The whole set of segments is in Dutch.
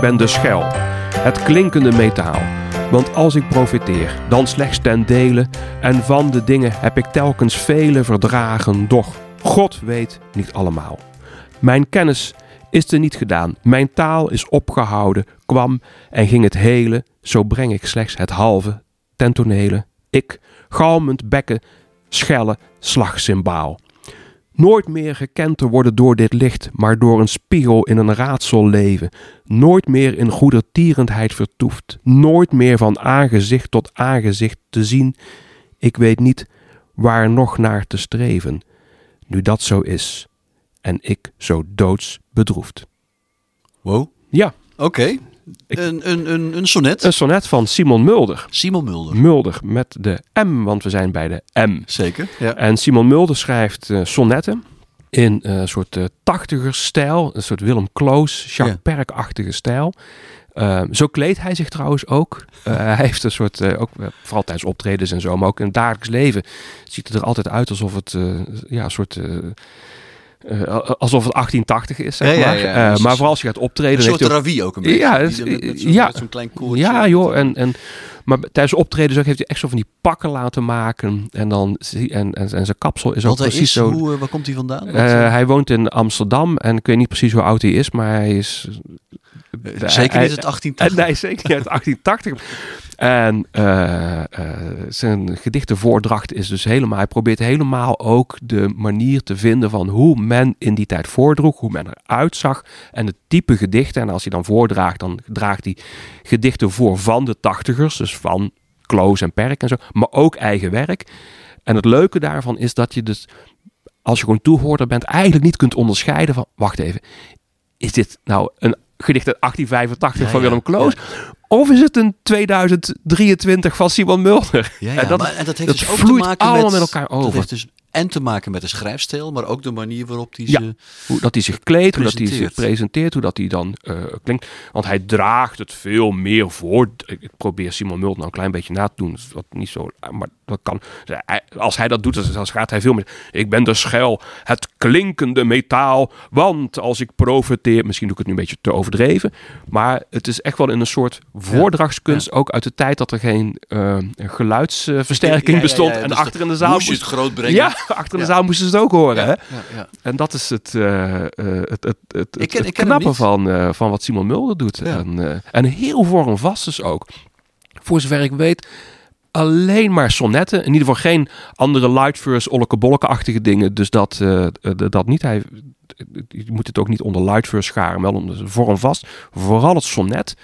Ik ben de schel, het klinkende metaal. Want als ik profiteer, dan slechts ten dele. En van de dingen heb ik telkens vele verdragen. Doch God weet niet allemaal. Mijn kennis is er niet gedaan. Mijn taal is opgehouden, kwam en ging het hele. Zo breng ik slechts het halve ten tonele. Ik, galmend bekken, schelle, slagsymbaal. Nooit meer gekend te worden door dit licht, maar door een spiegel in een raadsel leven. Nooit meer in goedertierendheid vertoefd. Nooit meer van aangezicht tot aangezicht te zien. Ik weet niet waar nog naar te streven. Nu dat zo is en ik zo doods bedroefd. Wow. Ja, Oké. Een, een, een, een sonnet. een sonnet van Simon Mulder. Simon Mulder. Mulder met de M, want we zijn bij de M. Zeker. Ja. En Simon Mulder schrijft eh, sonnetten in een soort uh, tachtiger stijl, een soort Willem Kloos, Jacques Ja. Perk-achtige stijl. Eh, zo kleedt hij zich trouwens ook. Eh, hij heeft een soort, eh, ook, eh, vooral tijdens optredens en zo, maar ook in het dagelijks leven ziet het er altijd uit alsof het eh, ja, een soort. Eh, alsof het 1880 is, zeg Ja, maar. ja, Eh, maar vooral als je gaat optreden. Een soort ook- ook een beetje. Ja, met, met zo'n ja. zo'n klein koortje. ja, joh. En, en, maar tijdens optredens ook heeft hij echt zo van die pakken laten maken. En, dan, en, en, en zijn kapsel is ook Want hij precies is, zo. hoe, eh, waar komt hij vandaan? Wat, hij woont in Amsterdam en ik weet niet precies hoe oud hij is, maar hij is. zeker hij- niet het 1880. Nee, zeker niet uit 1880. En eh, eh, zijn gedichtenvoordracht is dus helemaal. Hij probeert helemaal ook de manier te vinden van hoe men in die tijd voordroeg, hoe men eruit zag en het type gedichten. En als hij dan voordraagt, dan draagt hij gedichten voor van de tachtigers, dus van Kloos en Perk en zo, maar ook eigen werk. En het leuke daarvan is dat je dus, als je gewoon toehoorder bent, eigenlijk niet kunt onderscheiden van, wacht even, is dit nou een gedicht uit 1885 Ja, van Willem Kloos? Of is het een 2023 van Simon Mulder? Ja, ja, en dat, maar, en dat heeft dat dus ook vloeit te maken allemaal met, met elkaar Dat over. heeft dus en te maken met de schrijfstijl, maar ook de manier waarop hij Ja. ze... hoe dat hij zich kleedt, hoe dat hij zich Presenteert. hoe dat hij dan eh, klinkt. Want hij draagt het veel meer voor. Ik, probeer Simon Mulder nou een klein beetje na te doen. Dat wat niet zo, maar dat kan. Als hij dat doet, dan- gaat hij veel meer. Ik ben de schel, het klinkende metaal. Want als ik profiteer, misschien doe ik het nu een beetje te overdreven. Maar het is echt wel in een soort voordrachtskunst. Ook uit de tijd dat er geen eh, geluidsversterking Ja, bestond. en dus achter in de zaal moest je het groot brengen. Ja, achter in de zaal moesten ze het ook horen. Hè? ja, ja. En dat is het, eh, het, het, het, Ik ken- het ik ken hem knappe niet. van, van wat Simon Mulder doet. En, en heel vormvast dus ook. Voor zover ik weet, alleen maar sonnetten. In ieder geval geen andere lightverse, olleke-bolleke-achtige dingen. Dus dat, eh, dat niet. Hij, je moet het ook niet onder lightverse scharen, wel onder vormvast. Vooral het sonnet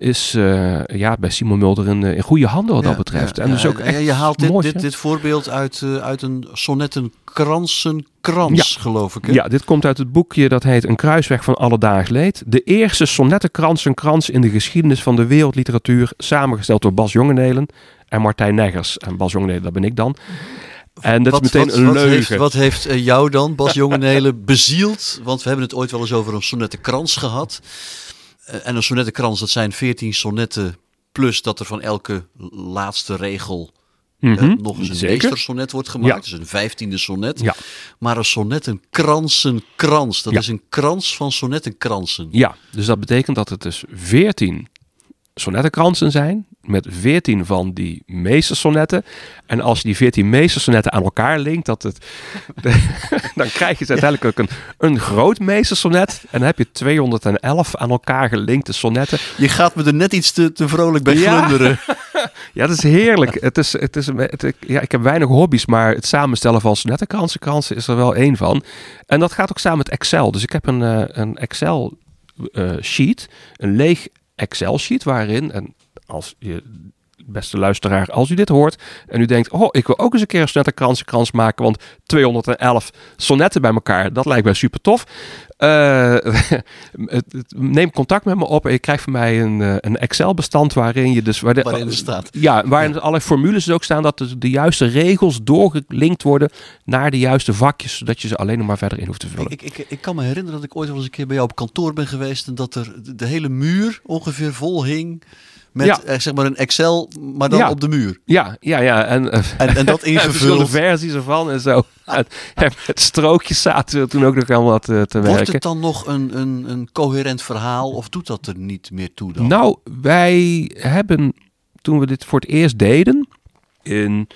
is eh, ja, bij Simon Mulder in, eh, in goede handen wat dat betreft. ja, en dus ook echt je haalt dit, mooi, dit, dit voorbeeld uit, eh, uit een sonnettenkransenkrans, geloof ik. Hè? Ja, dit komt uit het boekje dat heet Een kruisweg van alledaags leed. De eerste sonnettenkrans en krans in de geschiedenis van de wereldliteratuur. Samengesteld door Bas Jongenelen en Martijn Neggers. En Bas Jongenelen, dat ben ik dan. En dat wat, is meteen wat, een wat leugen. Heeft, wat heeft jou dan, Bas Jongenelen, bezield? Want we hebben het ooit wel eens over een sonnettenkrans gehad. Eh, en een sonnettenkrans, dat zijn veertien sonnetten... plus dat er van elke laatste regel... eh, Mhm, nog eens een Zeker. meestersonnet wordt gemaakt. Ja. Dus een vijftiende sonnet. Ja. Maar een sonnettenkransenkrans, dat Ja. is een krans van sonnettenkransen. Ja, dus dat betekent dat het dus 14 sonnettenkransen zijn. Met 14 van die meestersonnetten. En als je die 14 meestersonnetten aan elkaar linkt, dat het, dan krijg je uiteindelijk ook een, een groot meestersonnet. En dan heb je 211 aan elkaar gelinkte sonnetten. Je gaat me er net iets te, te vrolijk bij Ja. glunderen. Ja, dat is heerlijk. Het is, het is, het, ja, ik heb weinig hobby's, maar het samenstellen van sonnettenkransen kransen is er wel één van. En dat gaat ook samen met Excel. Dus ik heb een, eh, een Excel eh, sheet, een leeg Excel sheet waarin, en als je beste luisteraar, als u dit hoort en u denkt, oh, ik wil ook eens een keer een sonnettenkransenkrans maken, want 211 sonnetten bij elkaar, dat lijkt mij super tof. Eh, neem contact met me op en je krijgt van mij een, eh, een Excel-bestand waarin je dus... Waar de, Waarin er staat. Ja, waarin allerlei formules dus ook staan dat de, de juiste regels doorgelinkt worden naar de juiste vakjes, zodat je ze alleen nog maar verder in hoeft te vullen. Ik, ik, ik kan me herinneren dat ik ooit wel eens een keer bij jou op kantoor ben geweest en dat er de hele muur ongeveer vol hing met Ja. eh, zeg maar een Excel, maar dan Ja. op de muur. Ja, ja, ja. En, eh, En, en dat en ingevuld. versies ervan en zo. En, en met strookjes zaten we toen ook nog allemaal te, te Wordt werken. het dan nog een, een, een coherent verhaal of doet dat er niet meer toe dan? Nou, wij hebben toen we dit voor het eerst deden in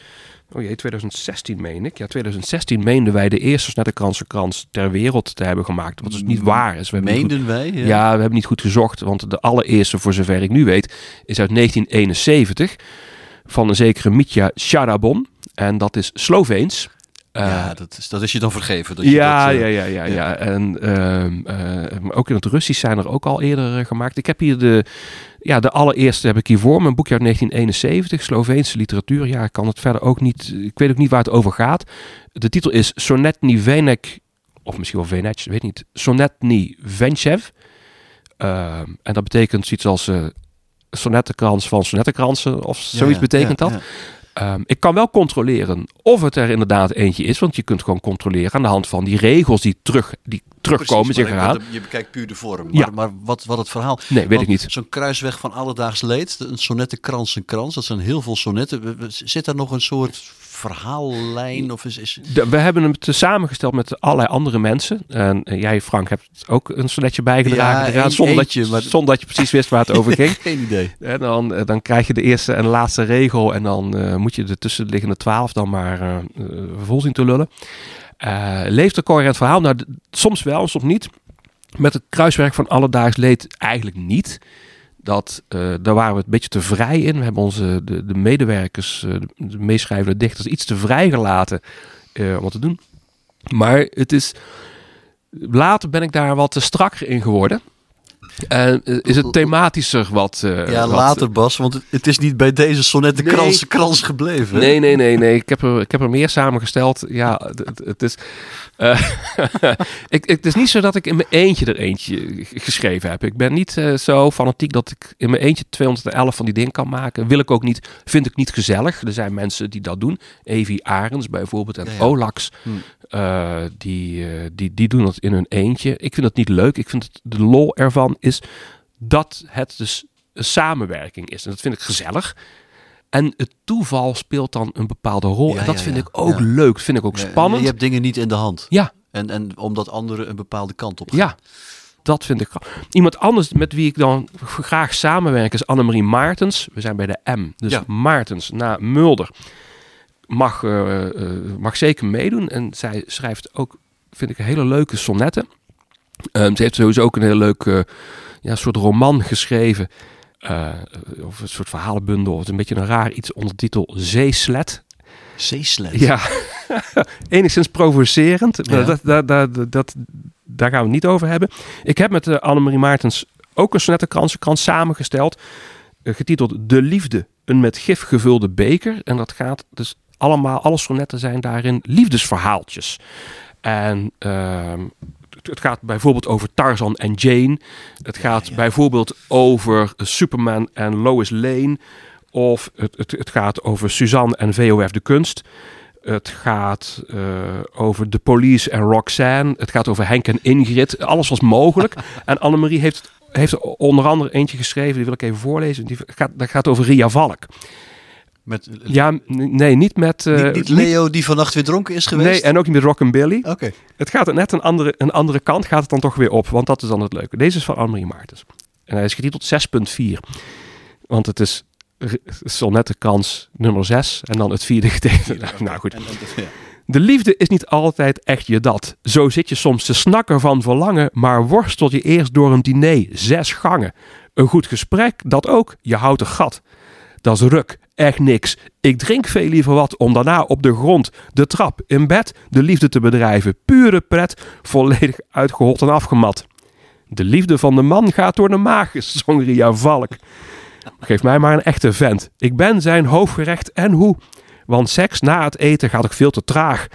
oh jee, 2016 meen ik. Ja, 2016 meenden wij de eerste snetterkransenkrans ter wereld te hebben gemaakt. Wat dus niet waar is. We goed- Meenden wij? Ja. ja. we hebben niet goed gezocht, want de allereerste, voor zover ik nu weet, is uit 1971 van een zekere Mitja Sharabon. En dat is Sloveens. Eh, Ja, dat, is, dat is je dan vergeven. Dat je ja, dat, eh, ja, ja, ja, ja. En ehm, eh, ook in het Russisch zijn er ook al eerder eh, gemaakt. Ik heb hier de, ja, de allereerste heb ik hier voor me, een boekje uit 1971, Sloveense literatuur. Ja, ik kan het verder ook niet, ik weet ook niet waar het over gaat. De titel is Sonetni Venek, of misschien wel Venec, weet niet. Sonetni Venchev. Ehm, en dat betekent zoiets als eh sonnettenkrans van sonnettenkransen, of ja, zoiets ja, betekent ja, dat. Ehm, ik kan wel controleren of het er inderdaad eentje is. Want je kunt gewoon controleren aan de hand van die regels die, terug, die terugkomen. Precies, maar maar. ik- Je bekijkt puur de vorm. Ja. Maar, maar wat, wat het verhaal... Nee, weet Want ik niet. Zo'n kruisweg van alledaags leed, een sonnettenkrans en krans, dat zijn heel veel sonnetten. Zit daar nog een soort verhaallijn? Of is, is... De- we hebben hem te samengesteld met allerlei andere mensen. En eh, jij, Frank, hebt ook een sonnetje bijgedragen. Ja, een- zonder, dat je, maar- zonder dat je precies wist waar het over ging. Geen idee. En dan, eh, dan krijg je de eerste en laatste regel. En dan eh, moet je de tussenliggende twaalf dan maar eh, vol zien te lullen. Leeft een coherent verhaal? Nou, soms wel, soms niet. Met het kruiswerk van alledaags leed eigenlijk niet. Dat, eh, daar waren we een beetje te vrij in. We hebben onze de, de medewerkers, eh, de, de meeschrijvende dichters, iets te vrij gelaten eh, om wat te doen. Maar het is. Later ben ik daar wat te strakker in geworden. En eh, is het thematischer wat. eh, Ja, wat- later Bas, want het, is niet bij deze sonnettenkrans Nee. krans gebleven. Nee, nee, nee, nee. Ik heb er, ik heb er meer samengesteld. Ja, het, is. eh, ik, het is niet zo dat ik in mijn eentje er eentje geschreven heb. Ik ben niet zo fanatiek dat ik in mijn eentje 211 van die dingen kan maken. Wil ik ook niet. Vind ik niet gezellig. Er zijn mensen die dat doen. Evi Arends bijvoorbeeld en Ja, ja. Olax. Hm. Eh, die, eh, die, die doen dat in hun eentje. Ik vind het niet leuk. Ik vind het, de lol ervan is dat het dus een samenwerking is. En dat vind ik gezellig. En het toeval speelt dan een bepaalde rol. Ja, en dat ja, vind ja. ik ook leuk. Dat vind ik ook spannend. Je hebt dingen niet in de hand. Ja, En, en omdat anderen een bepaalde kant op gaan. ja. Dat vind ik. Iemand anders met wie ik dan graag samenwerk is Annemarie Maartens. We zijn bij de M. Dus. Maartens na Mulder mag, eh, eh, mag zeker meedoen. En zij schrijft ook, vind ik, hele leuke sonnetten. Ehm, ze heeft sowieso ook een hele leuke ja, soort roman geschreven. eh, of een soort verhalenbundel. Het is een beetje een raar iets onder de titel Zeeslet. Zeeslet. Ja, enigszins provocerend. Maar Ja. Dat, dat, dat, dat, daar gaan we het niet over hebben. Ik heb met uh, Annemarie Maartens ook een sonnettenkransenkrans samengesteld. getiteld De Liefde, een met gif gevulde beker. En dat gaat dus allemaal, alle sonnetten zijn daarin liefdesverhaaltjes. En ehm, het- gaat bijvoorbeeld over Tarzan en Jane. Het gaat ja. bijvoorbeeld over Superman en Lois Lane. Of het, het, het gaat over Suzanne en VOF de Kunst. Het gaat eh, over de police en Roxanne. Het gaat over Henk en Ingrid. Alles was mogelijk. en Annemarie heeft, heeft er onder andere eentje geschreven. Die wil ik even voorlezen. Die gaat, dat gaat over Ria Valk. Met, Ja, nee, niet met... eh, niet, niet Leo die vannacht weer dronken is geweest? Nee, en ook niet met Rockabilly. Oké. Het gaat net een andere, een andere kant gaat het dan toch weer op. Want dat is dan het leuke. Deze is van Annemarie Maartens. En hij is getiteld 6.4. Want het is sonnettenkans nummer 6. En dan het vierde gedeelte. nou goed. En, en, ja. De liefde is niet altijd echt je dat. Zo zit je soms te snakken van verlangen, maar worstel je eerst door een diner, zes gangen. Een goed gesprek, dat ook, je houdt een gat. Dat is ruk, echt niks. Ik drink veel liever wat om daarna op de grond, de trap, in bed, de liefde te bedrijven. Pure pret, volledig uitgehold en afgemat. De liefde van de man gaat door de maag, zong Ria Valk. Geef mij maar een echte vent. Ik ben zijn hoofdgerecht en hoe. Want seks na het eten gaat ook veel te traag.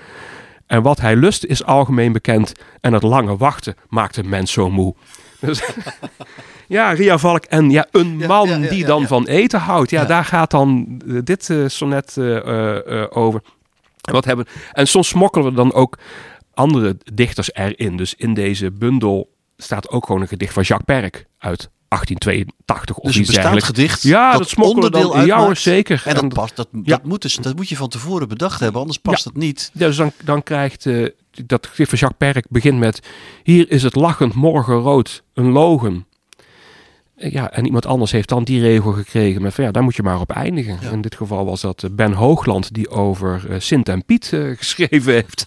En wat hij lust is algemeen bekend. En het lange wachten maakt een mens zo moe. Dus, ja, Ria Valk en ja, een man ja, ja, die dan van eten houdt. Ja, daar gaat dan eh, dit eh, sonnet eh, over. En, wat hebben, en soms smokkelen we dan ook andere dichters erin. Dus in deze bundel staat ook gewoon een gedicht van Jacques Perk uit 1882 of Dus een iets bestaand dergelijks. gedicht Ja, dat dat onderdeel dan. Ja zeker. En dat, past, dat, ja. dat, moet dus, dat moet je van tevoren bedacht hebben, anders past het niet. Dus dan, dan krijgt dat gedicht van Jacques Perk begint met... Hier is het lachend morgenrood, een logen. Ja, en iemand anders heeft dan die regel gekregen met van ja, daar moet je maar op eindigen. Ja. In dit geval was dat eh, Ben Hoogland die over eh, Sint en Piet eh, geschreven heeft.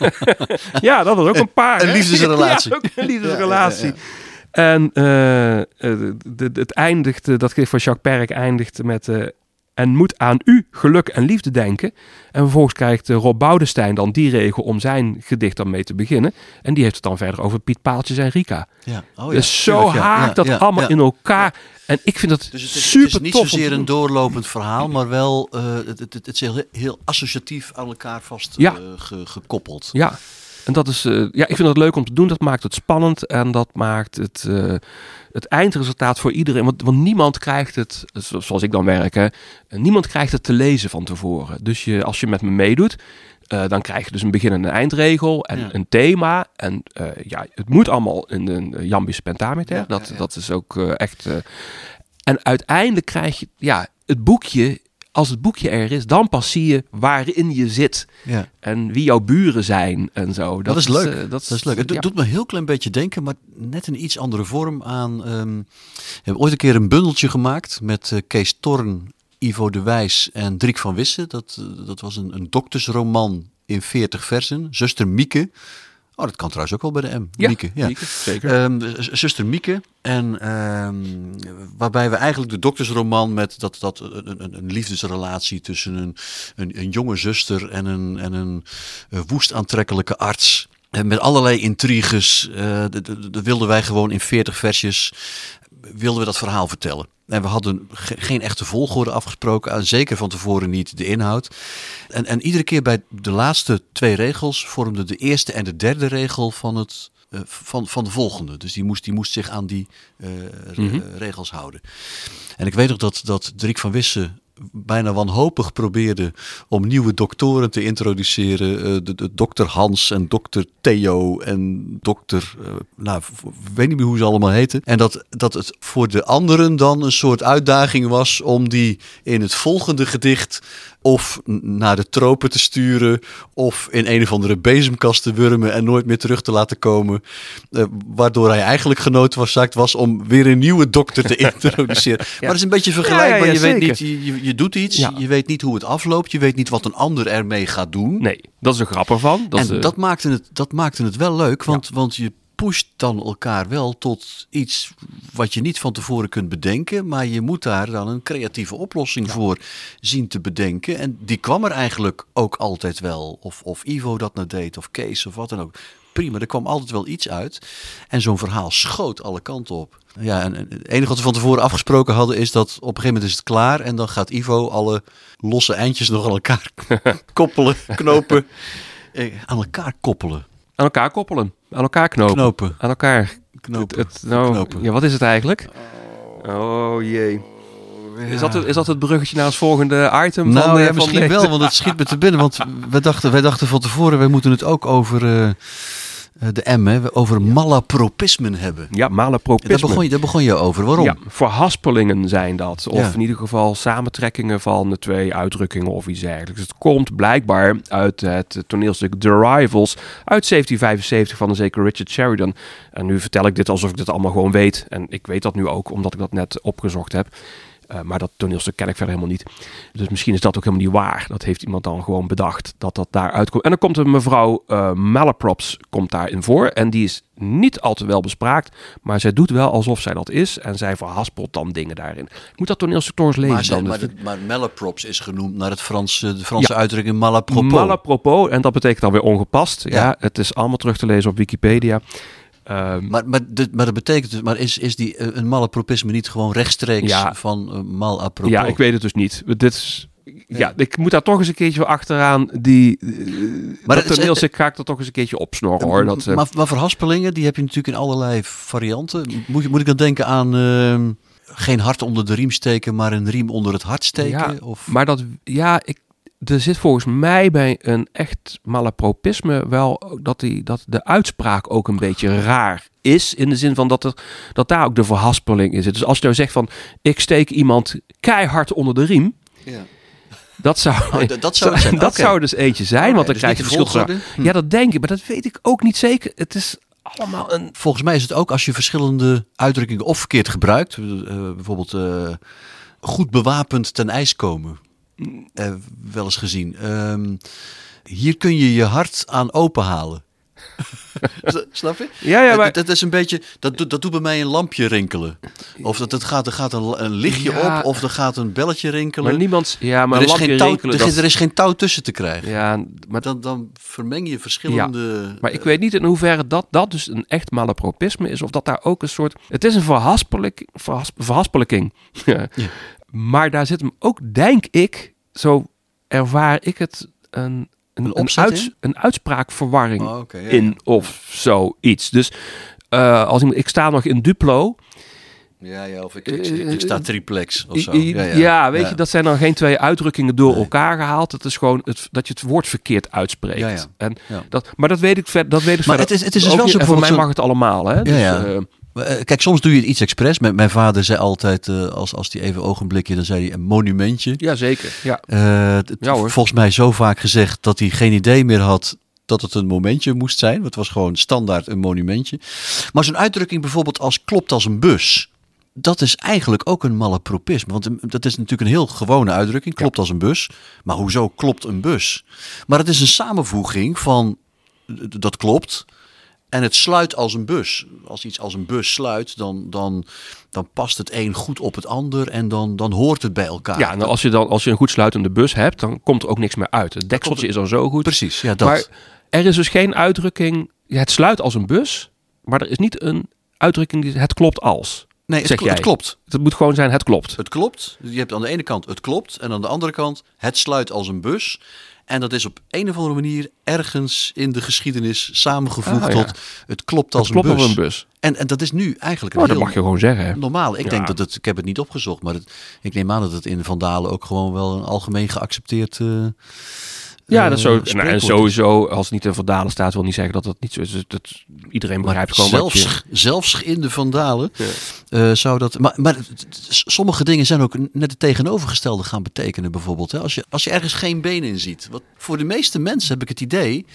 ja, dat was ook een paar. Een liefdesrelatie. Ja, ook een liefdesrelatie. Ja, En het eindigt, eh, dat gedicht van Jacques Perk eindigt met... en moet aan u geluk en liefde denken. En vervolgens krijgt eh, Rob Boudestein dan die regel om zijn gedicht dan mee te beginnen. En die heeft het dan verder over Piet Paaltjes en Rika. Ja. Oh, ja, dus zo tuurlijk, haakt ja, dat allemaal in elkaar. En ik vind dat Dus het is, super het is niet tof zozeer een doorlopend verhaal, maar wel eh, het, het, het is heel, heel associatief aan elkaar vast eh, ge- gekoppeld. Ja, en dat is, eh, ja, ik vind dat leuk om te doen. Dat maakt het spannend en dat maakt het, eh, het eindresultaat voor iedereen. Want, want niemand krijgt het, zo- zoals ik dan werk, hè, niemand krijgt het te lezen van tevoren. Dus je, als je met me meedoet, eh, dan krijg je dus een begin- en een eindregel en Ja. een thema. En ja, het moet allemaal in een uh, jambis pentameter. Ja, dat, ja, dat is ook echt. en uiteindelijk krijg je, ja, het boekje. Als het boekje er is, dan pas zie je waarin je zit. Ja. En wie jouw buren zijn en zo. Dat, is leuk. eh, dat, is leuk. Het ja. doet me een heel klein beetje denken, maar net een iets andere vorm aan. ehm, we hebben ooit een keer een bundeltje gemaakt met eh, Kees Torn, Ivo de Wijs en Driek van Wissen. Dat, eh, dat was een, een doktersroman in 40 versen. Zuster Mieke. Oh, dat kan trouwens ook wel bij de M. Ja, Mieke, ja. Mieke, zeker. Ehm, zuster Mieke. En ehm, waarbij we eigenlijk de doktersroman met dat, dat een, een, een liefdesrelatie tussen een, een, een jonge zuster en een, en een eh, woest aantrekkelijke arts. En met allerlei intriges. eh, d- d- d- wilden wij gewoon in 40 versjes wilden we dat verhaal vertellen. En we hadden ge- geen echte volgorde afgesproken, en zeker van tevoren niet de inhoud. En, en iedere keer bij de laatste twee regels vormden de eerste en de derde regel van, het, eh, van, van de volgende. Dus die moest, die moest zich aan die eh, re- Mhm. regels houden. En ik weet nog dat, dat Driek van Wissen bijna wanhopig probeerde om nieuwe doktoren te introduceren. Eh, de, de dokter Hans en dokter Theo en dokter... eh, nou, ik weet niet meer hoe ze allemaal heten. En dat, dat het voor de anderen dan een soort uitdaging was om die in het volgende gedicht of naar de tropen te sturen of in een of andere bezemkast te wurmen en nooit meer terug te laten komen. Eh, waardoor hij eigenlijk genoodzaakt was om weer een nieuwe dokter te introduceren. Maar dat is een beetje vergelijkbaar. Ja, je weet niet, je, je, je doet iets, Ja. je weet niet hoe het afloopt, je weet niet wat een ander ermee gaat doen. Nee, dat is een grap ervan. Dat is, en eh, dat, maakte het, dat maakte het wel leuk, want, want je pusht dan elkaar wel tot iets wat je niet van tevoren kunt bedenken, maar je moet daar dan een creatieve oplossing voor zien te bedenken. En die kwam er eigenlijk ook altijd wel. Of, of Ivo dat nou deed, of Kees, of wat dan ook. Prima, er kwam altijd wel iets uit. En zo'n verhaal schoot alle kanten op. Ja, en het enige wat we van tevoren afgesproken hadden is dat op een gegeven moment is het klaar. En dan gaat Ivo alle losse eindjes nog aan elkaar koppelen, knopen. Eh, aan elkaar koppelen. Aan elkaar koppelen. Aan elkaar knopen. Knopen. Aan elkaar. Knopen. Het, het- nou, Knopen. Ja, wat is het eigenlijk? Oh jee. Is, dat het, is dat het bruggetje naar het volgende item? Nou van, eh, ja, van misschien wel, want het schiet me te binnen. Want wij dachten, wij dachten van tevoren, wij moeten het ook over eh, de M, hè, over malapropismen hebben. Ja, Daar malapropisme. begon, je, daar begon je over. Waarom? Ja, verhaspelingen zijn dat. Of Ja. in ieder geval samentrekkingen van de twee uitdrukkingen of iets dergelijks. Het komt blijkbaar uit het toneelstuk The Rivals uit 1775 van een zeker Richard Sheridan. En nu vertel ik dit alsof ik dit allemaal gewoon weet. En ik weet dat nu ook, omdat ik dat net opgezocht heb. Eh, maar dat toneelstuk ken ik verder helemaal niet. Dus misschien is dat ook helemaal niet waar. Dat heeft iemand dan gewoon bedacht dat dat daaruit komt. En dan komt een mevrouw eh Malaprops komt daarin voor. En die is niet al te wel bespraakt. Maar zij doet wel alsof zij dat is. En zij verhaspelt dan dingen daarin. Ik moet dat toneelstuk eens lezen Maar, dan. maar, de- maar malaprops is genoemd naar het Franse, de Franse Ja. uitdrukking malapropos. Malapropos. En dat betekent dan weer ongepast. Ja. Ja. het is allemaal terug te lezen op Wikipedia. Ehm, maar, maar, dit- maar dat betekent dus, maar is, is die, eh, een malapropisme niet gewoon rechtstreeks Ja. van uh, mal apropos? ja, ik weet het dus niet. Dit is... Ja, Ja. ik moet daar toch eens een keertje voor achteraan. Die, eh, Maar dat toneelstuk ga ik er toch eens een keertje opsnorren hoor. Dat, maar, maar verhaspelingen, die heb je natuurlijk in allerlei varianten. Moet, moet ik dan denken aan ehm, geen hart onder de riem steken, maar een riem onder het hart steken? Ja, of, Maar dat, ja, ik, er zit volgens mij bij een echt malapropisme wel dat, die, dat de uitspraak ook een beetje raar is. In de zin van dat, er, dat daar ook de verhaspeling in zit. Dus als je nou zegt van ik steek iemand keihard onder de riem. Ja. Dat zou, Oh, dat zou het zijn. dat zou dus eentje zijn. Want dan dus krijg je niet de verschil. volgorde? Hm. Ja, dat denk ik. Maar dat weet ik ook niet zeker. Het is allemaal een... Volgens mij is het ook als je verschillende uitdrukkingen of verkeerd gebruikt. eh, bijvoorbeeld eh, goed bewapend ten ijs komen. Eh, wel eens gezien. Ehm, hier kun je je hart aan openhalen. Snap je? Ja, ja, maar... Dat, is een beetje, dat, doet- dat doet bij mij een lampje rinkelen. Of dat, het gaat, er gaat een, een lichtje Ja. op, of er gaat een belletje rinkelen. Maar niemand... Ja, maar er, is geen touw, rinkelen, er, dat- er is geen touw tussen te krijgen. Ja, maar, Dan, dan vermeng je verschillende... maar ik weet niet in hoeverre dat, dat dus een echt malapropisme is. Of dat daar ook een soort... Het is een verhaspelik, verhas, verhaspelijking. Ja. Ja. Maar daar zit hem ook, denk ik, zo ervaar ik het, een, een, Een uits- uitspraakverwarring Oh, ja, in ja. of zoiets. Dus eh, als iemand, ik sta nog in Duplo. Ja, ja, of ik, ik, ik, ik sta triplex of zo. I- i- Ja, weet je, dat zijn dan geen twee uitdrukkingen door elkaar gehaald. Het is gewoon het, dat je het woord verkeerd uitspreekt. Ja, ja. En Ja. Dat, maar dat weet ik, ver, dat weet ik Maar verder het is- het is dus wel zo voor mij mag het allemaal, hè? Dus, ja. eh, eh, Kijk, soms doe je het iets expres. Mijn, mijn vader zei altijd, eh, als, als hij even ogenblikje, dan zei hij een monumentje. ja, zeker. Ja. Eh, het- Ja, hoor. volgens mij zo vaak gezegd dat hij geen idee meer had dat het een momentje moest zijn. Want het was gewoon standaard een monumentje. Maar zo'n uitdrukking bijvoorbeeld als klopt als een bus. Dat is eigenlijk ook een malapropisme. Want dat is natuurlijk een heel gewone uitdrukking. Klopt als een bus. Maar hoezo klopt een bus? Maar het is een samenvoeging van eh, dat klopt. En het sluit als een bus. Als iets als een bus sluit, dan, dan, dan past het een goed op het ander. En dan, dan hoort het bij elkaar. Ja, nou, als je dan als je een goed sluitende bus hebt, dan komt er ook niks meer uit. Het dekseltje is al zo goed. Precies, ja, dat. Maar er is dus geen uitdrukking. Het sluit als een bus, maar er is niet een uitdrukking die het klopt als. Nee, het, zeg kl- het jij. klopt. Het moet gewoon zijn het klopt. Het klopt. Je hebt aan de ene kant het klopt en aan de andere kant het sluit als een bus. En dat is op een of andere manier ergens in de geschiedenis samengevoegd Ah, ja. tot het klopt als Het klopt een bus. als een bus. En, en dat is nu eigenlijk een Oh, dat mag je gewoon zeggen. Hè? normaal. Ik Ja. denk dat het, ik heb het niet opgezocht, maar het, ik neem aan dat het in Vandalen ook gewoon wel een algemeen geaccepteerd. eh, Ja, eh, dat is zo. Nou, en sowieso, als het niet in Vandalen staat, wil niet zeggen dat het niet zo is. Het, iedereen Maar begrijpt gewoon wat zelfs, je... zelfs in de Vandalen Ja. eh, zou dat. Maar, maar sommige dingen zijn ook net het tegenovergestelde gaan betekenen. Bijvoorbeeld, hè? Als, je, als je ergens geen been in ziet. Wat voor de meeste mensen heb ik het idee.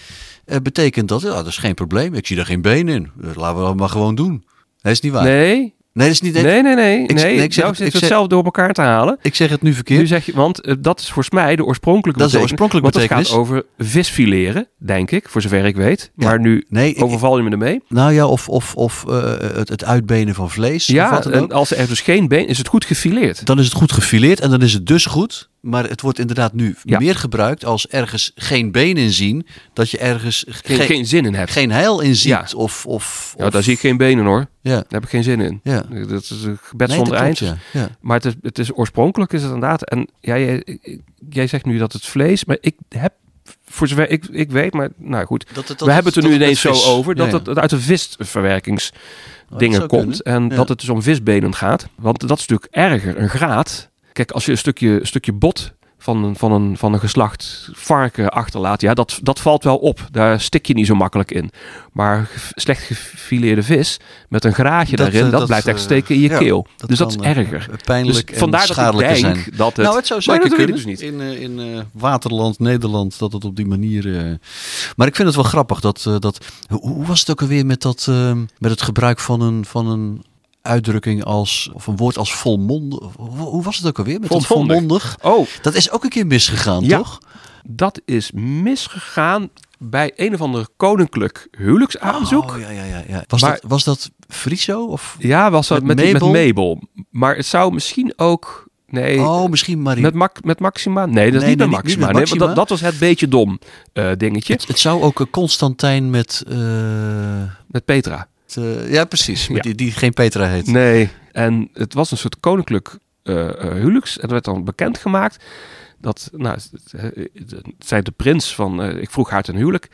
eh, betekent dat, ja, dat is geen probleem. Ik zie daar geen been in. Eh, Laten we dat maar gewoon doen. Nee, is niet waar. Nee, Nee, dat is niet. nee, nee, nee. nee. Ik- nee, ik zeg het- zit ik het zelf door elkaar te halen. Ik zeg het nu verkeerd. Nu zeg je, want eh, dat is volgens mij de oorspronkelijke Dat is de betekenis. oorspronkelijke Want het gaat over visfileren, denk ik, voor zover ik weet. Ja. Maar nu nee, overval je me ermee. nou ja, of, of, of eh, het, het uitbenen van vlees. Ja, en als er dus geen been is, het goed gefileerd. Dan is het goed gefileerd en dan is het dus goed. Maar het wordt inderdaad nu Ja. meer gebruikt als ergens geen been in zien. Dat je ergens Geen, geen, geen zin in hebt. geen heil in ziet. Ja. Of, of, Ja, of- daar zie ik geen benen hoor. Ja, Daar heb ik geen zin in. ja. Dat is een gebed Nee, zonder eind. klopt, ja. ja. Maar het is, het is oorspronkelijk is het inderdaad. En ja, jij, jij zegt nu dat het vlees, maar ik heb, voor zover ik, ik weet, maar nou goed. Dat, het- dat we hebben het er nu ineens zo over dat Ja, ja. het uit de visverwerkingsdingen zou komt. kunnen. En Ja. dat het dus om visbenen gaat. Want dat is natuurlijk erger, een graat. Kijk, als je een stukje, stukje bot van een, van, een, van een geslacht varken achterlaat, ja, dat, dat valt wel op. Daar stik je niet zo makkelijk in. Maar slecht gefileerde vis met een graatje Dat, daarin, eh, dat, dat, blijft echt eh, steken in je ja, keel. dus dat is eh, erger. Pijnlijk Dus en vandaar dat ik denk zijn. dat het... nou, het zou zeker kunnen. dus niet. In, in waterland, Nederland, dat het op die manier... Maar ik vind het wel grappig dat... dat hoe, hoe was het ook alweer met, dat, met het gebruik van een, van een uitdrukking als... Of een woord als volmondig? Hoe, was het ook alweer met dat Volmondig. volmondig? Oh, Dat is ook een keer misgegaan, Ja. toch? dat is misgegaan bij een of ander koninklijk huwelijksaanzoek. Oh, ja, ja, ja. ja. Was, Maar- dat, was dat Friso? Of... Ja, was dat Met met, Mabel? Maar het zou misschien ook... Nee, Oh, misschien Marie. met, Mac, met Maxima? Nee, dat is Nee, niet nee, met niet- Maxima. Nee, dat, dat was het beetje dom eh, dingetje Het, het zou ook een Constantijn met... eh, met Petra. Eh, ja, precies. Met Ja. Die, die geen Petra heet. Nee, en het was een soort koninklijk eh eh, huwelijks. En er werd dan bekendgemaakt dat... Nou, zei de prins van... eh, ik vroeg haar ten huwelijk.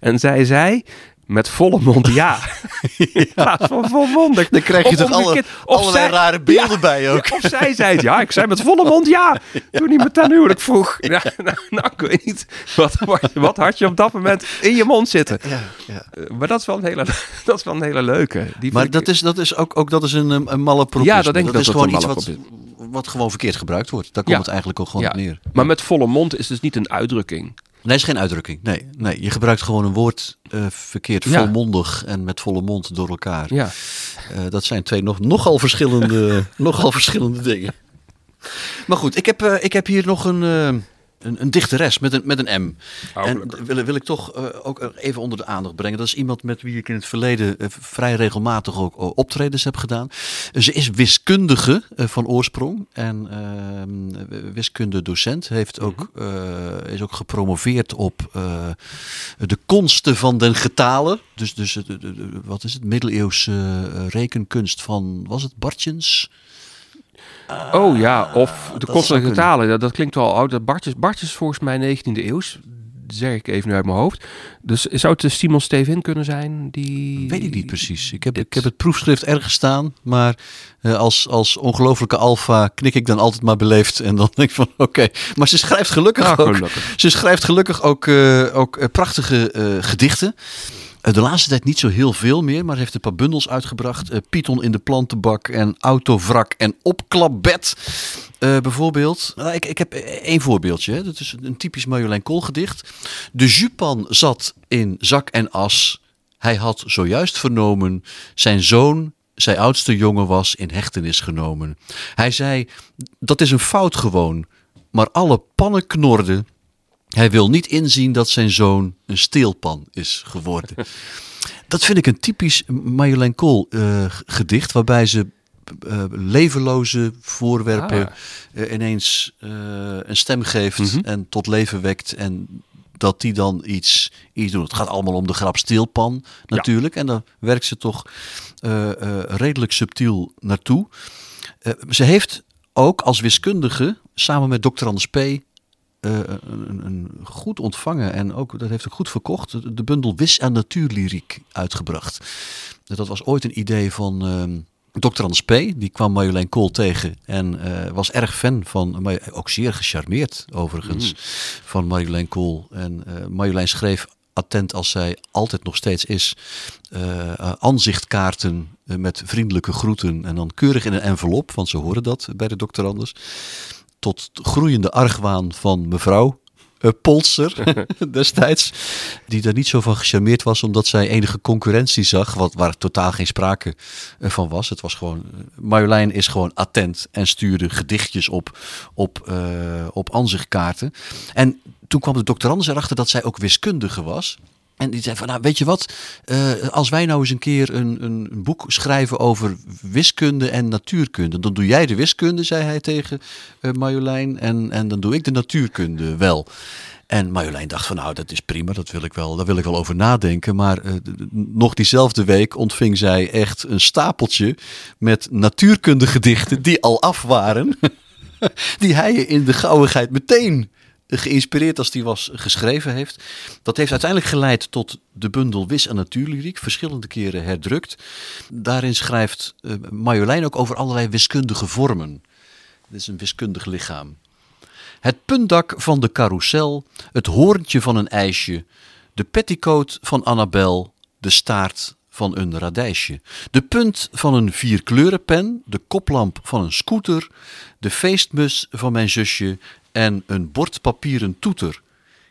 en zij zei... met volle mond ja. In plaats van volmondig. Dan krijg je Of toch alle, omgekeerd. Of allerlei zij- rare beelden bij ook. Of zij zei het, ja, ik zei met volle mond ja. Toen iemand ten huwelijk vroeg. Ja, nou, nou, ik weet niet. Wat, wat, wat had je op dat moment in je mond zitten? Ja, ja. Eh, Maar dat is wel een hele, dat is wel een hele leuke. Die Maar ik- dat is, dat is ook, ook dat is een, een malapropisme. Ja, dat denk ik is dat dat gewoon een iets wat, wat gewoon verkeerd gebruikt wordt. Daar komt het eigenlijk ook gewoon neer. Maar met volle mond is dus niet een uitdrukking. Nee, is geen uitdrukking. Nee, nee, je gebruikt gewoon een woord eh, verkeerd, Ja. volmondig en met volle mond door elkaar. Ja. Eh, dat zijn twee nog, nogal, verschillende, nogal verschillende dingen. Maar goed, ik heb, eh, ik heb hier nog een, een, een dichteres met een, met een M. En wil, wil ik toch eh, ook even onder de aandacht brengen. Dat is iemand met wie ik in het verleden eh, vrij regelmatig ook eh, optredens heb gedaan. Ze is wiskundige van oorsprong en ehm wiskundedocent. Heeft ook, eh, is ook gepromoveerd op de konsten van den getalen. Dus, dus wat is het? Middeleeuwse rekenkunst van, was het Bartjens? Oh ja, of de dat zou kostelijke talen. Dat, dat klinkt wel oud. Dat Bartjes, Bartjes is volgens mij 19e eeuws. Zeg ik even nu uit mijn hoofd. Dus zou het de Simon Stevin kunnen zijn? Die... Weet ik niet precies. Ik heb, dit- ik heb het proefschrift ergens staan, maar eh, als, als ongelofelijke alfa knik ik dan altijd maar beleefd. En dan denk ik van oké. Maar ze schrijft gelukkig Ah, ook. gelukkig. Ze schrijft gelukkig ook, eh, ook eh, prachtige eh, gedichten. Eh, de laatste tijd niet zo heel veel meer, maar heeft een paar bundels uitgebracht. Eh, Python in de plantenbak en Autovrak en Opklapbed. eh, bijvoorbeeld. Nou, ik, ik heb één voorbeeldje. Hè. Dat is een typisch Marjolein Kool gedicht. De Jupan zat in zak en as. Hij had zojuist vernomen zijn zoon, zijn oudste jongen was in hechtenis genomen. Hij zei, dat is een fout gewoon. Maar alle pannen knorden. Hij wil niet inzien dat zijn zoon een steelpan is geworden. Dat vind ik een typisch Marjolein Kool eh, gedicht, waarbij ze eh, levenloze voorwerpen Ah. eh, ineens een stem geeft Mhm. en tot leven wekt en dat die dan iets, iets doet. Het gaat allemaal om de grap steelpan natuurlijk en daar werkt ze toch redelijk subtiel naartoe. Ze heeft ook als wiskundige samen met Dr. Anders P. eh, een, een goed ontvangen en ook dat heeft ook goed verkocht. De, de bundel Wis en Natuurlyriek uitgebracht. Dat was ooit een idee van ehm Dr. Anders P. Die kwam Marjolein Kool tegen en eh, was erg fan van, maar ook zeer gecharmeerd overigens, van Marjolein Kool. En eh, Marjolein schreef attent als zij altijd nog steeds is, aanzichtkaarten met vriendelijke groeten en dan keurig in een envelop, want ze horen dat bij de dokter anders. Tot groeiende argwaan van mevrouw eh, Polster destijds, die daar niet zo van gecharmeerd was omdat zij enige concurrentie zag, wat, waar totaal geen sprake eh, van was. Het was gewoon, eh, Marjolein is gewoon attent en stuurde gedichtjes op, op, op aanzichtkaarten. En toen kwam de dokter Anders erachter dat zij ook wiskundige was. En die zei van, nou weet je wat, eh, als wij nou eens een keer een, een, een boek schrijven over wiskunde en natuurkunde. Dan doe jij de wiskunde, zei hij tegen eh, Marjolein, en, en dan doe ik de natuurkunde wel. En Marjolein dacht van, nou dat is prima, dat wil ik wel, daar wil ik wel over nadenken. Maar eh, nog diezelfde week ontving zij echt een stapeltje met natuurkundegedichten die al af waren. die hij in de gauwigheid meteen geïnspireerd als die was geschreven heeft. Dat heeft uiteindelijk geleid tot de bundel Wis en Natuurlyriek, verschillende keren herdrukt. Daarin schrijft eh, Marjolein ook over allerlei wiskundige vormen. Dit is een wiskundig lichaam. Het puntdak van de carrousel, het hoorntje van een ijsje, de petticoat van Annabel, de staart van een radijsje, de punt van een vierkleurenpen, de koplamp van een scooter, de feestmus van mijn zusje en een bordpapieren toeter.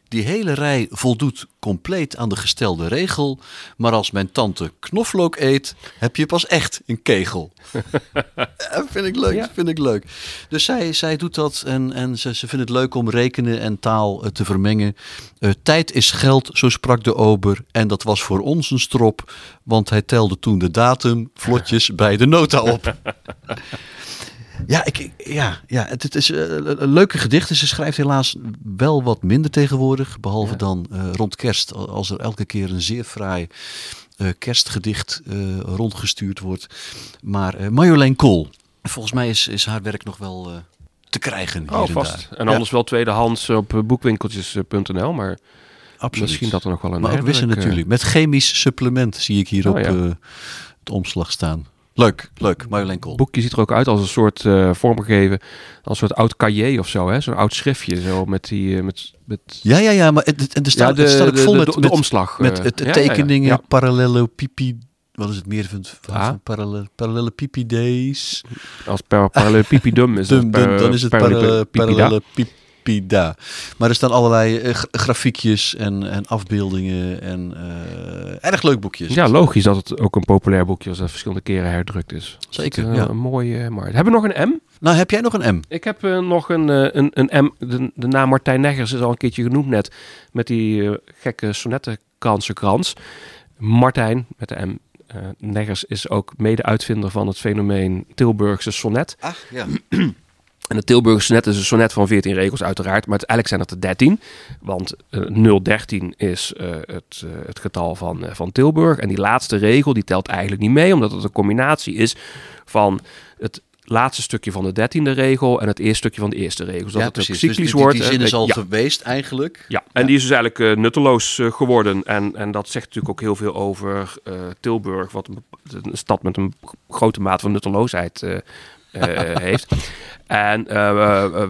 Die hele rij voldoet compleet aan de gestelde regel, maar als mijn tante knoflook eet, heb je pas echt een kegel. Ja, vind ik leuk, Ja. vind ik leuk. Dus zij, zij doet dat en, en ze, ze vindt het leuk om rekenen en taal eh, te vermengen. Eh, tijd is geld, zo sprak de ober. En dat was voor ons een strop, want hij telde toen de datum vlotjes bij de nota op. Ja, ik, ja, ja het, het is eh, een leuke gedichten. Ze schrijft helaas wel wat minder tegenwoordig. Behalve Ja. dan eh, rond kerst, als er elke keer een zeer fraai eh, kerstgedicht eh, rondgestuurd wordt. Maar eh, Marjolein Kool, volgens mij is, is haar werk nog wel eh, te krijgen hier Oh, en vast. daar. En Ja. anders wel tweedehands op eh, boekwinkeltjes.nl. Maar absoluut. Misschien dat er nog wel een Maar ook wissen eh, natuurlijk. Met chemisch supplement zie ik hier Oh, op ja. eh, het omslag staan. Leuk, leuk. Marjolein Kool. Het boekje ziet er ook uit als een soort eh, vormgegeven, als een soort oud cahier of zo, hè? Zo'n oud schriftje, zo met die, eh, met, met Ja, ja, ja. Maar het, het, en er staat, ja, het staat ook vol de, met, de, omslag. met eh, het, ja, ja, tekeningen, Ja. Wat is het meer van, van, Ah. van parallel, parallellopipides? Ja, als parallelepipidum is Dum, dan is het parallelepipida. Parallellopipida. Maar er staan allerlei eh, gra- grafiekjes en, en afbeeldingen. En, eh, erg leuk boekjes. Ja, logisch dat het ook een populair boekje is dat verschillende keren herdrukt is. Zeker, Het, eh, ja. Een mooie markt. Hebben we nog een M? Nou, heb jij nog een M? Ik heb nog een, een, een M. De, de naam Martijn Neggers is al een keertje genoemd net. Met die gekke sonnettenkransenkrans. Martijn, met de M. eh, Neggers is ook mede-uitvinder van het fenomeen Tilburgse sonnet. Ach, ja. En de Tilburgse sonnet is een sonnet van 14 regels uiteraard. Maar uiteindelijk zijn het er 13. Want eh 013 is eh, het, eh, het getal van, eh, van Tilburg. En die laatste regel die telt eigenlijk niet mee. Omdat het een combinatie is van het laatste stukje van de dertiende regel en het eerste stukje van de eerste regel. Zodat ja, het precies. cyclisch dus die, wordt. Die, zin is al ja, geweest eigenlijk. ja, en die is dus eigenlijk nutteloos geworden. En, en dat zegt natuurlijk ook heel veel over eh, Tilburg, wat een, een stad met een grote mate van nutteloosheid heeft. En eh, eh, eh,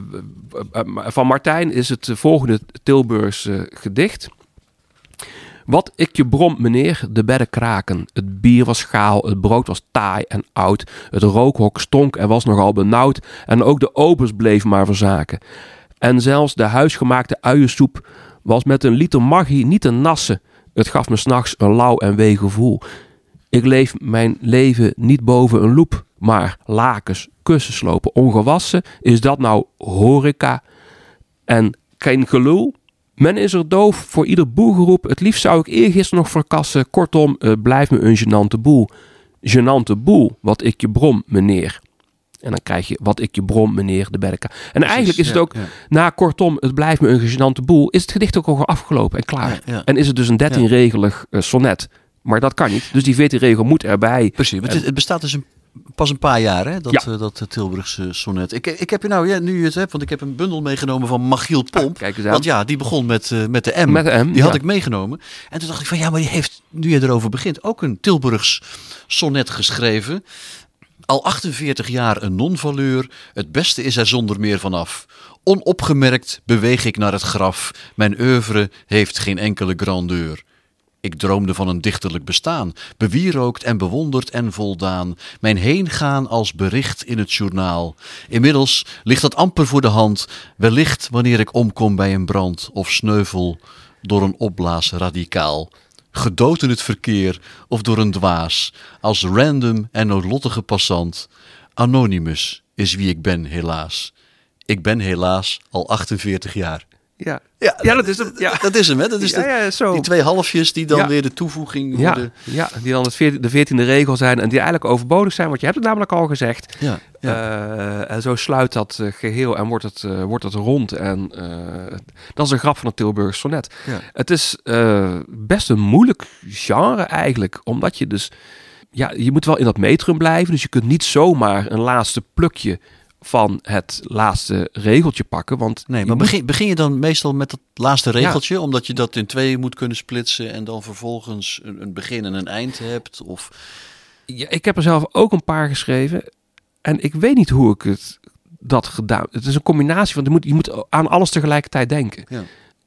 eh, eh, van Martijn is het volgende Tilburgse gedicht. Wat ik je brom, meneer, de bedden kraken. Het bier was schaal, het brood was taai en oud. Het rookhok stonk en was nogal benauwd. En ook de obers bleef maar verzaken. En zelfs de huisgemaakte uiensoep was met een liter magie niet te nassen. Het gaf me s'nachts een lauw en wee gevoel. Ik leef mijn leven niet boven een loep, maar lakens, kussen slopen, ongewassen. Is dat nou horeca en geen gelul? Men is er doof voor ieder boelgeroep. Het liefst zou ik eergisteren nog verkassen. Kortom, het blijft me een genante boel. Genante boel, wat ik je brom, meneer. En dan krijg je wat ik je brom, meneer de Berka. En eigenlijk is het ook, ja. na kortom, het blijft me een genante boel, is het gedicht ook al afgelopen en klaar. Ja. En is het dus een 13-regelig eh, sonnet. Maar dat kan niet. Dus die 14-regel moet erbij. Precies, want het, het bestaat dus een, pas een paar jaar, hè, dat, Ja. eh, dat eh, Tilburgse sonnet. Ik, ik heb je nou, ja, nu je het hebt, want ik heb een bundel meegenomen van Magiel Pomp. Kijk eens aan. want ja, die begon met, eh, met de M. Met de M, Die had ik meegenomen. En toen dacht ik van, ja, maar die heeft, nu je erover begint, ook een Tilburgs sonnet geschreven. Al 48 jaar een non-valeur, het beste is er zonder meer vanaf. Onopgemerkt beweeg ik naar het graf, mijn oeuvre heeft geen enkele grandeur. Ik droomde van een dichterlijk bestaan, bewierookt en bewonderd en voldaan. Mijn heengaan als bericht in het journaal. Inmiddels ligt dat amper voor de hand, wellicht wanneer ik omkom bij een brand of sneuvel door een opblaas radicaal. Gedood in het verkeer of door een dwaas, als random en noodlottige passant. Anonymous is wie ik ben, helaas. Ik ben helaas al 48 jaar. Ja, Ja, ja dat is hem. Ja. Dat is hem, hè? Dat is de- ja, die twee halfjes die dan weer de toevoeging Ja, worden. ja, die dan het veert- de veertiende regel zijn en die eigenlijk overbodig zijn, want je hebt het namelijk al gezegd. Ja. Eh, en zo sluit dat eh, geheel en wordt het, eh, wordt het rond. En dat is een grap van het Tilburg sonnet. Het is best een moeilijk genre eigenlijk, omdat je dus, ja, je moet wel in dat metrum blijven. Dus je kunt niet zomaar een laatste plukje van het laatste regeltje pakken. Want Nee, maar moet- begin, begin je dan meestal met dat laatste regeltje, omdat je dat in twee moet kunnen splitsen en dan vervolgens een, een begin en een eind hebt? Of... Ja, ik heb er zelf ook een paar geschreven. En ik weet niet hoe ik het dat gedaan. Het is een combinatie van je moet, je moet aan alles tegelijkertijd denken. Ja.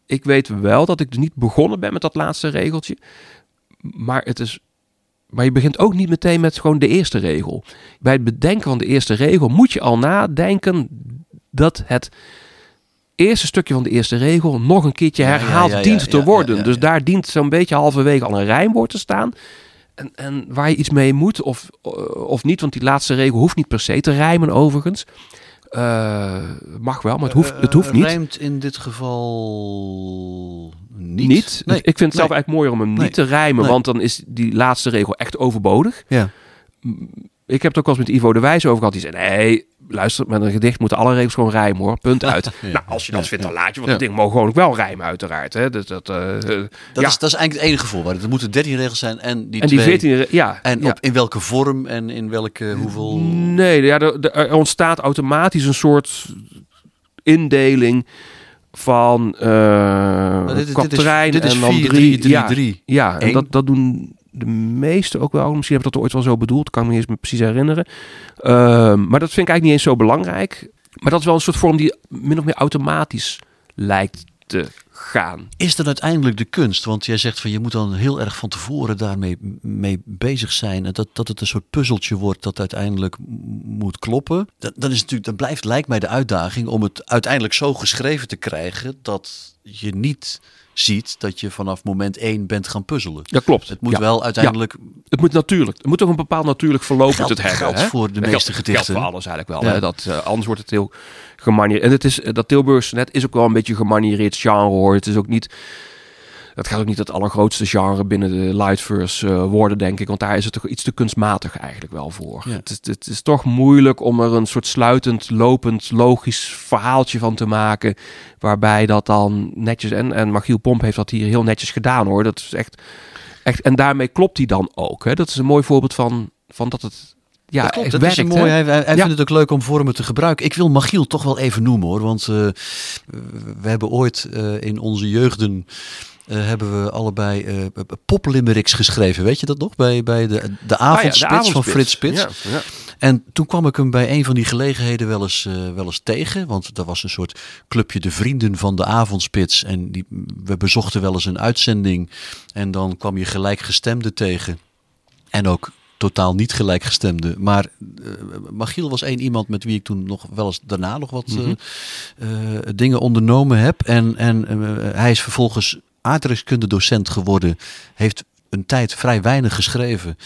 Ik weet wel dat ik dus niet begonnen ben met dat laatste regeltje. Maar het is. Maar je begint ook niet meteen met gewoon de eerste regel. Bij het bedenken van de eerste regel moet je al nadenken dat het eerste stukje van de eerste regel nog een keertje ja, herhaald ja, ja, dient te worden. dus daar dient zo'n beetje halverwege al een rijmwoord te staan. En, en waar je iets mee moet of, of niet, want die laatste regel hoeft niet per se te rijmen overigens. Eh, mag wel, maar het hoeft, het hoeft Eh, niet. Rijmt in dit geval niet? Niet. Nee. Ik vind het zelf eigenlijk mooier om hem Nee. niet te rijmen, want dan is die laatste regel echt overbodig. Ja. Ik heb het ook wel eens met Ivo de Wijs over gehad. Die zei, nee, luister, met een gedicht moeten alle regels gewoon rijmen hoor. Punt uit. Ja. Nou, als je dat Ja, vindt, dan laat je. Want Ja. het ding mogen gewoon ook wel rijmen uiteraard. Hè. Dus dat, eh, eh, Dat, ja. is, dat is eigenlijk het enige voorwaarde. Er moeten 13 regels zijn en die en die twee. 14, re- ja. En op, in welke vorm en in welke hoeveel... Nee, ja, er ontstaat automatisch een soort indeling van uh, dit, dit, is, dit is en dan 4, drie. 3, 3, ja, 3. ja en dat, dat doen de meeste ook wel. Misschien heb ik dat ooit wel zo bedoeld. Kan ik me niet eens precies herinneren. Ehm, maar dat vind ik eigenlijk niet eens zo belangrijk. Maar dat is wel een soort vorm die min of meer automatisch lijkt te gaan. Is dat uiteindelijk de kunst? Want jij zegt van je moet dan heel erg van tevoren daarmee mee bezig zijn. En dat, dat het een soort puzzeltje wordt dat uiteindelijk moet kloppen. Dat, dat, is natuurlijk, dat blijft, lijkt mij, de uitdaging om het uiteindelijk zo geschreven te krijgen dat je niet ziet dat je vanaf moment één bent gaan puzzelen. Dat klopt. Het moet Ja. wel uiteindelijk Het moet natuurlijk. Het moet toch een bepaald natuurlijk verloop Geld- het hebben. geldt hè? voor de meeste geldt gedichten. voor alles eigenlijk wel. Ja. Hè? Dat, eh, anders wordt het heel gemanierd. En het is, eh, dat Tilburgse net is ook wel een beetje gemaniereerd genre hoor. Het is ook niet... Het gaat ook niet het allergrootste genre binnen de lightverse eh, worden, denk ik. Want daar is het toch iets te kunstmatig eigenlijk wel voor. Ja. Het, is, het is toch moeilijk om er een soort sluitend, lopend, logisch verhaaltje van te maken. Waarbij dat dan netjes... En, en Magiel Pomp heeft dat hier heel netjes gedaan hoor. Dat is echt... echt en daarmee klopt hij dan ook. Hè? Dat is een mooi voorbeeld van, van dat het... Ja, dat klopt, dat is werkt, een mooi. hè? Hij, hij Ja. vindt het ook leuk om vormen te gebruiken. Ik wil Magiel toch wel even noemen hoor. Want eh, we hebben ooit eh, in onze jeugden. Eh, hebben we allebei poplimericks geschreven. Weet je dat nog? Bij, bij de, de Ah ja, avondspits van. Frits Spits. Ja, ja. En toen kwam ik hem bij een van die gelegenheden wel eens, eh, wel eens tegen. Want dat was een soort clubje de vrienden van de avondspits. En die, we bezochten wel eens een uitzending. En dan kwam je gelijkgestemde tegen. En ook totaal niet gelijkgestemde. Maar eh, Magiel was één iemand met wie ik toen nog wel eens daarna nog wat eh, dingen ondernomen heb. En, en hij is vervolgens aardrijkskunde docent geworden. Heeft een tijd vrij weinig geschreven.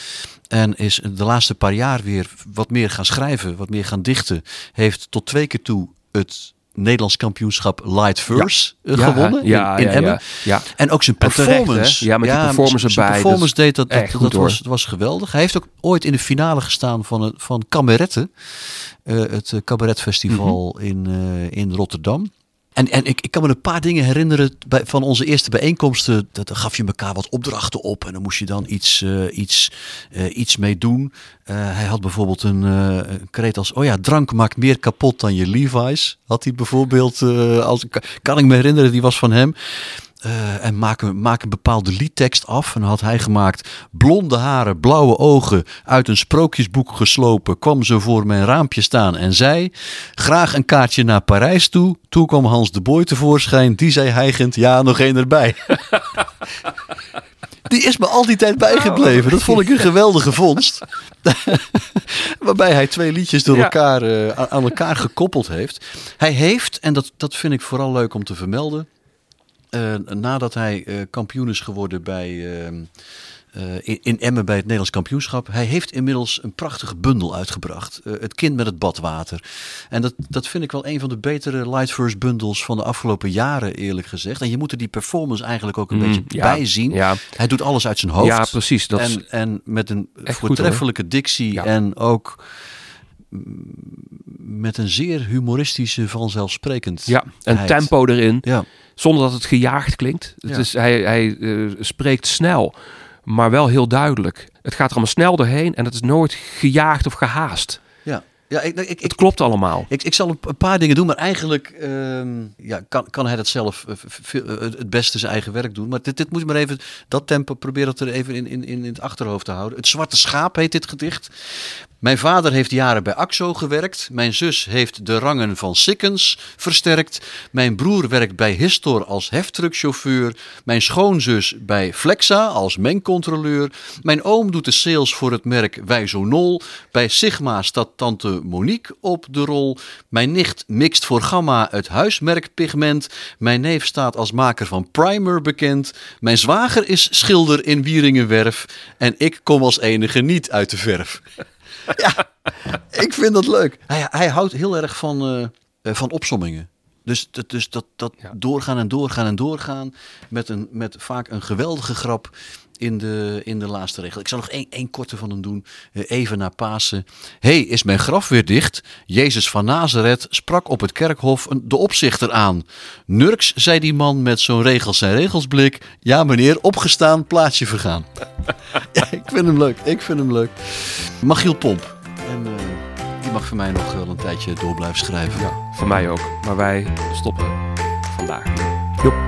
En is de laatste paar jaar weer wat meer gaan schrijven, wat meer gaan dichten. Heeft tot twee keer toe het Nederlands kampioenschap Light Verse eh, Ja, gewonnen ja, in, in ja, Emmen. ja, ja. En ook zijn terecht, performance. Ja, met die performance zijn erbij, performance dat is deed dat, dat, dat, was, was geweldig. Hij heeft ook ooit in de finale gestaan van, het- van Kameretten. eh, het eh, cabaretfestival Mhm. in, in Rotterdam. En, en ik, ik kan me een paar dingen herinneren van onze eerste bijeenkomsten. Dat, gaf je elkaar wat opdrachten op en dan moest je dan iets, eh, iets, eh, iets mee doen. Eh, hij had bijvoorbeeld een, een kreet als: Oh ja, drank maakt meer kapot dan je Levi's. Had hij bijvoorbeeld, als, kan ik me herinneren, die was van hem. Eh, en maak een, bepaalde liedtekst af. En dan had hij gemaakt: Blonde haren, blauwe ogen, uit een sprookjesboek geslopen, kwam ze voor mijn raampje staan en zei: Graag een kaartje naar Parijs toe. Toen kwam Hans de Boy tevoorschijn, die zei hijgend: Ja, nog één erbij. Die is me al die tijd bijgebleven. Dat vond ik een geweldige vondst. Waarbij hij twee liedjes door elkaar, eh, aan- aan elkaar gekoppeld heeft. Hij heeft, en dat, dat vind ik vooral leuk om te vermelden. Eh, nadat hij eh, kampioen is geworden bij, eh, in, in Emmen bij het Nederlands kampioenschap. Hij heeft inmiddels een prachtige bundel uitgebracht. het kind met het badwater. En dat, dat vind ik wel een van de betere Lightverse bundels van de afgelopen jaren eerlijk gezegd. En je moet er die performance eigenlijk ook een Mm, beetje ja, bij zien. Ja, Hij doet alles uit zijn hoofd. ja precies. Dat en, en met een voortreffelijke dictie Ja. en ook met een zeer humoristische vanzelfsprekend. ja, en tempo erin. Ja, Zonder dat het gejaagd klinkt. Het Ja. is, hij hij eh, spreekt snel, maar wel heel duidelijk. Het gaat er allemaal snel doorheen en het is nooit gejaagd of gehaast. ja. ja ik, ik, ik, Het klopt allemaal. Ik, ik zal een een paar dingen doen, maar eigenlijk ehm, ja, kan, kan hij dat zelf eh, eh, het beste zijn eigen werk doen. Maar dit, dit moet je maar even, dat tempo, probeer dat er even in, in, in het achterhoofd te houden. Het Zwarte Schaap heet dit gedicht. Mijn vader heeft jaren bij AXO gewerkt. Mijn zus heeft de rangen van Sikkens versterkt. Mijn broer werkt bij Histor als heftruckchauffeur. Mijn schoonzus bij Flexa als mengcontroleur. Mijn oom doet de sales voor het merk Wijzonol. Bij Sigma staat tante Monique op de rol. Mijn nicht mixt voor Gamma het huismerk pigment. Mijn neef staat als maker van Primer bekend. Mijn zwager is schilder in Wieringenwerf. En ik kom als enige niet uit de verf. ja, ik vind dat leuk. Hij, hij houdt heel erg van, eh, van opsommingen. Dus, dat- dus dat, dat Ja. doorgaan en doorgaan en doorgaan. Met, een, met vaak een geweldige grap in de, in de laatste regel. Ik zal nog één, één korte van hem doen. eh, even na Pasen. hey, is mijn graf weer dicht? Jezus van Nazareth sprak op het kerkhof een, de opzichter aan. Nurks, zei die man met zo'n regels en regelsblik. Ja meneer, opgestaan, plaatsje vergaan. ja, ik vind hem leuk. Ik vind hem leuk. Magiel Pomp. En eh, die mag voor mij nog wel een tijdje door blijven schrijven. Ja, voor mij ook. Maar wij stoppen vandaag. Joep.